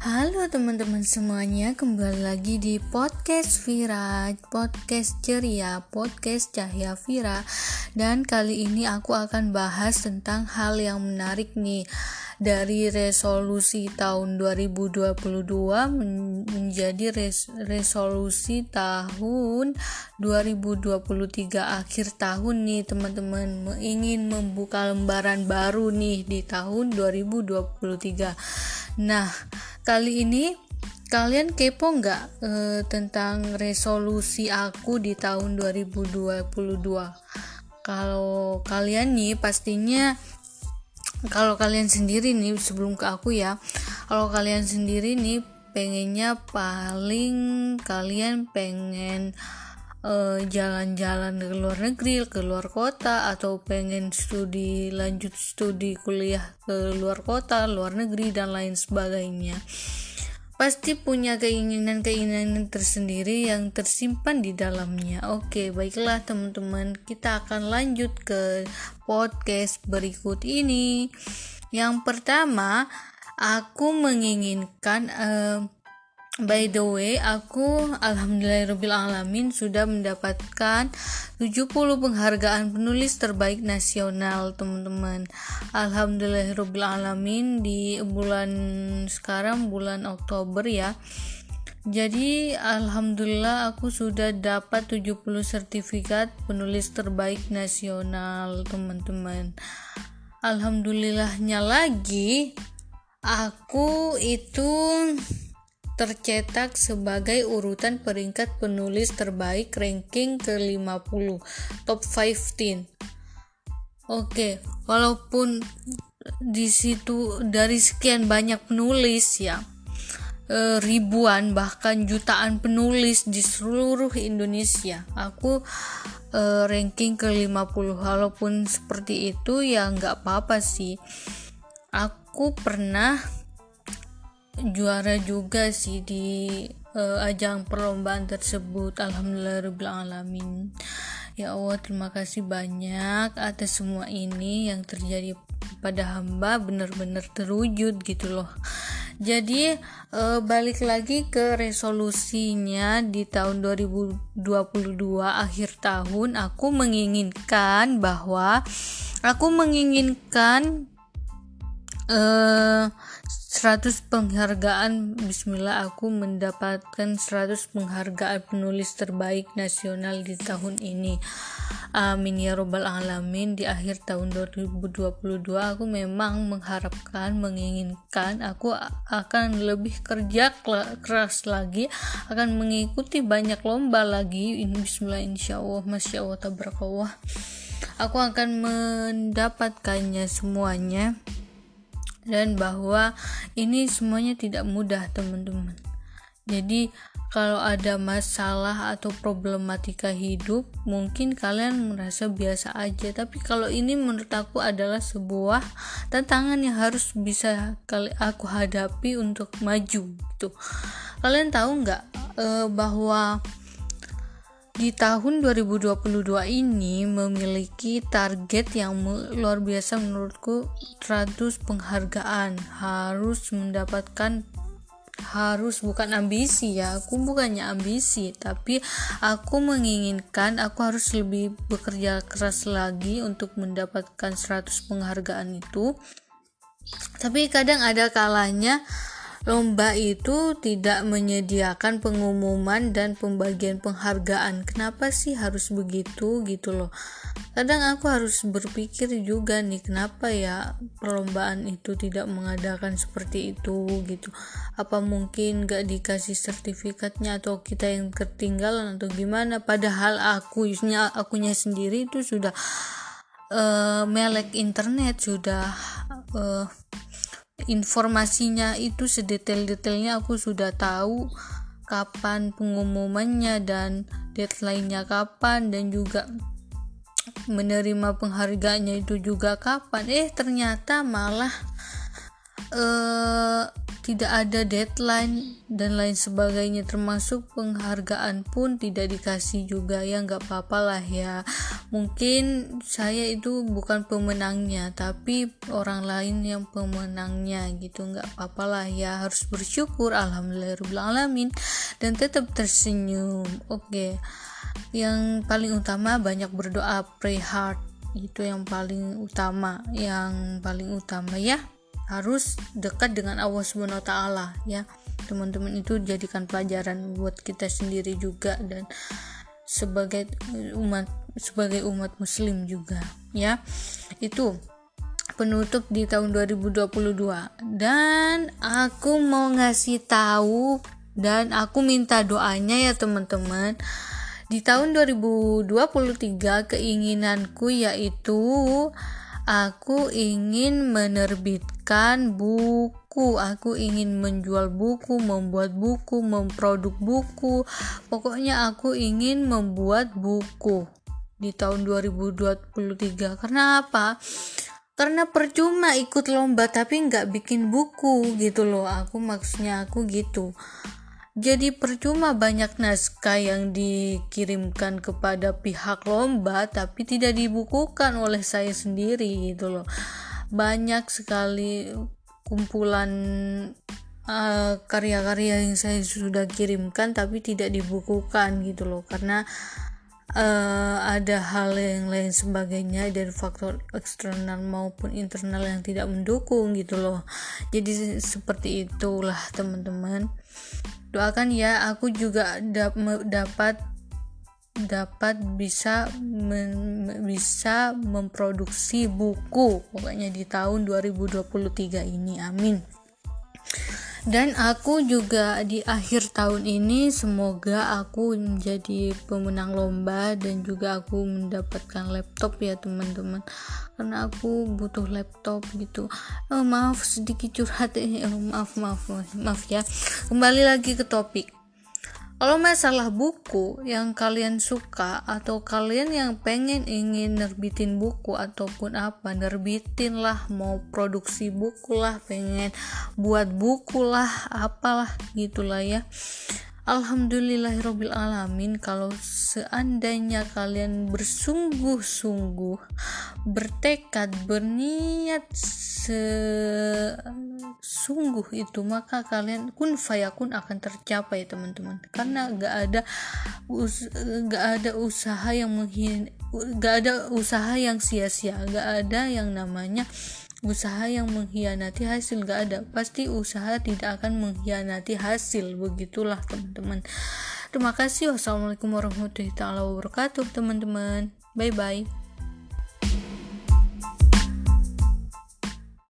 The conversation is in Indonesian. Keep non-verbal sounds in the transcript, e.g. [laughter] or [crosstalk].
Halo teman-teman semuanya, kembali lagi di podcast Vira, podcast ceria, podcast Cahya Vira. Dan kali ini aku akan bahas tentang hal yang menarik nih. Dari resolusi tahun 2022 menjadi res resolusi tahun 2023 akhir tahun nih teman-teman. Ingin membuka lembaran baru nih di tahun 2023 nah kali ini kalian kepo nggak e, tentang resolusi aku di tahun 2022 kalau kalian nih pastinya kalau kalian sendiri nih sebelum ke aku ya kalau kalian sendiri nih pengennya paling kalian pengen eh, jalan-jalan ke luar negeri, ke luar kota atau pengen studi lanjut studi kuliah ke luar kota, luar negeri dan lain sebagainya. Pasti punya keinginan-keinginan tersendiri yang tersimpan di dalamnya. Oke, baiklah teman-teman, kita akan lanjut ke podcast berikut ini. Yang pertama, aku menginginkan uh, By the way, aku alhamdulillahirobbilalamin sudah mendapatkan 70 penghargaan penulis terbaik nasional, teman-teman. Alhamdulillahirobbilalamin di bulan sekarang bulan Oktober ya. Jadi alhamdulillah aku sudah dapat 70 sertifikat penulis terbaik nasional, teman-teman. Alhamdulillahnya lagi aku itu tercetak sebagai urutan peringkat penulis terbaik ranking ke-50 top 15. Oke, walaupun di situ dari sekian banyak penulis ya e, ribuan bahkan jutaan penulis di seluruh Indonesia. Aku e, ranking ke-50 walaupun seperti itu ya nggak apa-apa sih. Aku pernah juara juga sih di uh, ajang perlombaan tersebut. Alhamdulillahirobbilalamin ya Allah terima kasih banyak atas semua ini yang terjadi pada hamba. Benar-benar terwujud gitu loh. Jadi uh, balik lagi ke resolusinya. Di tahun 2022 akhir tahun aku menginginkan bahwa aku menginginkan uh, 100 penghargaan. Bismillah aku mendapatkan 100 penghargaan penulis terbaik nasional di tahun ini. Amin ya robbal alamin. Di akhir tahun 2022 aku memang mengharapkan menginginkan aku akan lebih kerja keras lagi akan mengikuti banyak lomba lagi. Bismillah insya Allah Masya Allah tabarakallah. Aku akan mendapatkannya semuanya dan bahwa ini semuanya tidak mudah teman-teman. Jadi kalau ada masalah atau problematika hidup mungkin kalian merasa biasa aja. Tapi kalau ini menurut aku adalah sebuah tantangan yang harus bisa aku hadapi untuk maju gitu. Kalian tahu nggak uh, bahwa di tahun 2022 ini memiliki target yang luar biasa menurutku 100 penghargaan. Harus mendapatkan harus bukan ambisi ya aku bukannya ambisi tapi aku menginginkan aku harus lebih bekerja keras lagi untuk mendapatkan 100 penghargaan itu. Tapi kadang ada kalanya Lomba itu tidak menyediakan pengumuman dan pembagian penghargaan. Kenapa sih harus begitu gitu loh? Kadang aku harus berpikir juga nih kenapa ya perlombaan itu tidak mengadakan seperti itu gitu. Apa mungkin gak dikasih sertifikatnya atau kita yang ketinggalan atau gimana? Padahal aku akunya sendiri itu sudah uh, melek internet sudah uh, informasinya itu sedetail-detailnya aku sudah tahu kapan pengumumannya dan deadline-nya kapan dan juga menerima penghargaannya itu juga kapan. Eh ternyata malah eh tidak ada deadline dan lain sebagainya termasuk penghargaan pun tidak dikasih juga. Ya nggak apa-apa lah ya. Mungkin saya itu bukan pemenangnya tapi orang lain yang pemenangnya gitu. Nggak apa-apa lah ya harus bersyukur. Alhamdulillahirobbilalamin dan tetap tersenyum oke. Yang paling utama banyak berdoa pray hard. Itu yang paling utama yang paling utama ya harus dekat dengan Allah Subhanahu wa taala ya. Teman-teman itu jadikan pelajaran buat kita sendiri juga dan sebagai umat sebagai umat muslim juga ya. Itu penutup di tahun 2022 dan aku mau ngasih tahu dan aku minta doanya ya teman-teman di tahun 2023 keinginanku yaitu Aku ingin menerbitkan buku. Aku ingin menjual buku, membuat buku, memproduk buku. Pokoknya aku ingin membuat buku di tahun 2023. Karena apa? Karena percuma ikut lomba tapi nggak bikin buku gitu loh. Aku maksudnya aku gitu jadi percuma banyak naskah yang dikirimkan kepada pihak lomba tapi tidak dibukukan oleh saya sendiri gitu loh. Banyak sekali kumpulan uh, karya-karya yang saya sudah kirimkan tapi tidak dibukukan gitu loh. Karena uh, ada hal yang lain sebagainya dari faktor eksternal maupun internal yang tidak mendukung gitu loh. Jadi seperti itulah teman-teman. Doakan ya aku juga dap dapat dapat bisa men, bisa memproduksi buku pokoknya di tahun 2023 ini amin. Dan aku juga di akhir tahun ini semoga aku menjadi pemenang lomba dan juga aku mendapatkan laptop ya teman-teman. Karena aku butuh laptop gitu. Oh, maaf sedikit curhat eh [laughs] maaf maaf maaf ya. Kembali lagi ke topik kalau masalah buku yang kalian suka atau kalian yang pengen ingin nerbitin buku ataupun apa nerbitin lah mau produksi buku lah pengen buat buku lah apalah gitulah ya. Alhamdulillahirrohmanirrohim kalau seandainya kalian bersungguh-sungguh bertekad berniat sesungguh itu maka kalian kun fayakun akan tercapai teman-teman. Karena gak ada gak ada usaha yang menghin gak ada usaha yang sia-sia gak ada yang namanya usaha yang mengkhianati hasil gak ada. Pasti usaha tidak akan mengkhianati hasil. Begitulah teman-teman. Terima kasih. Wassalamualaikum warahmatullahi wabarakatuh teman-teman. Bye bye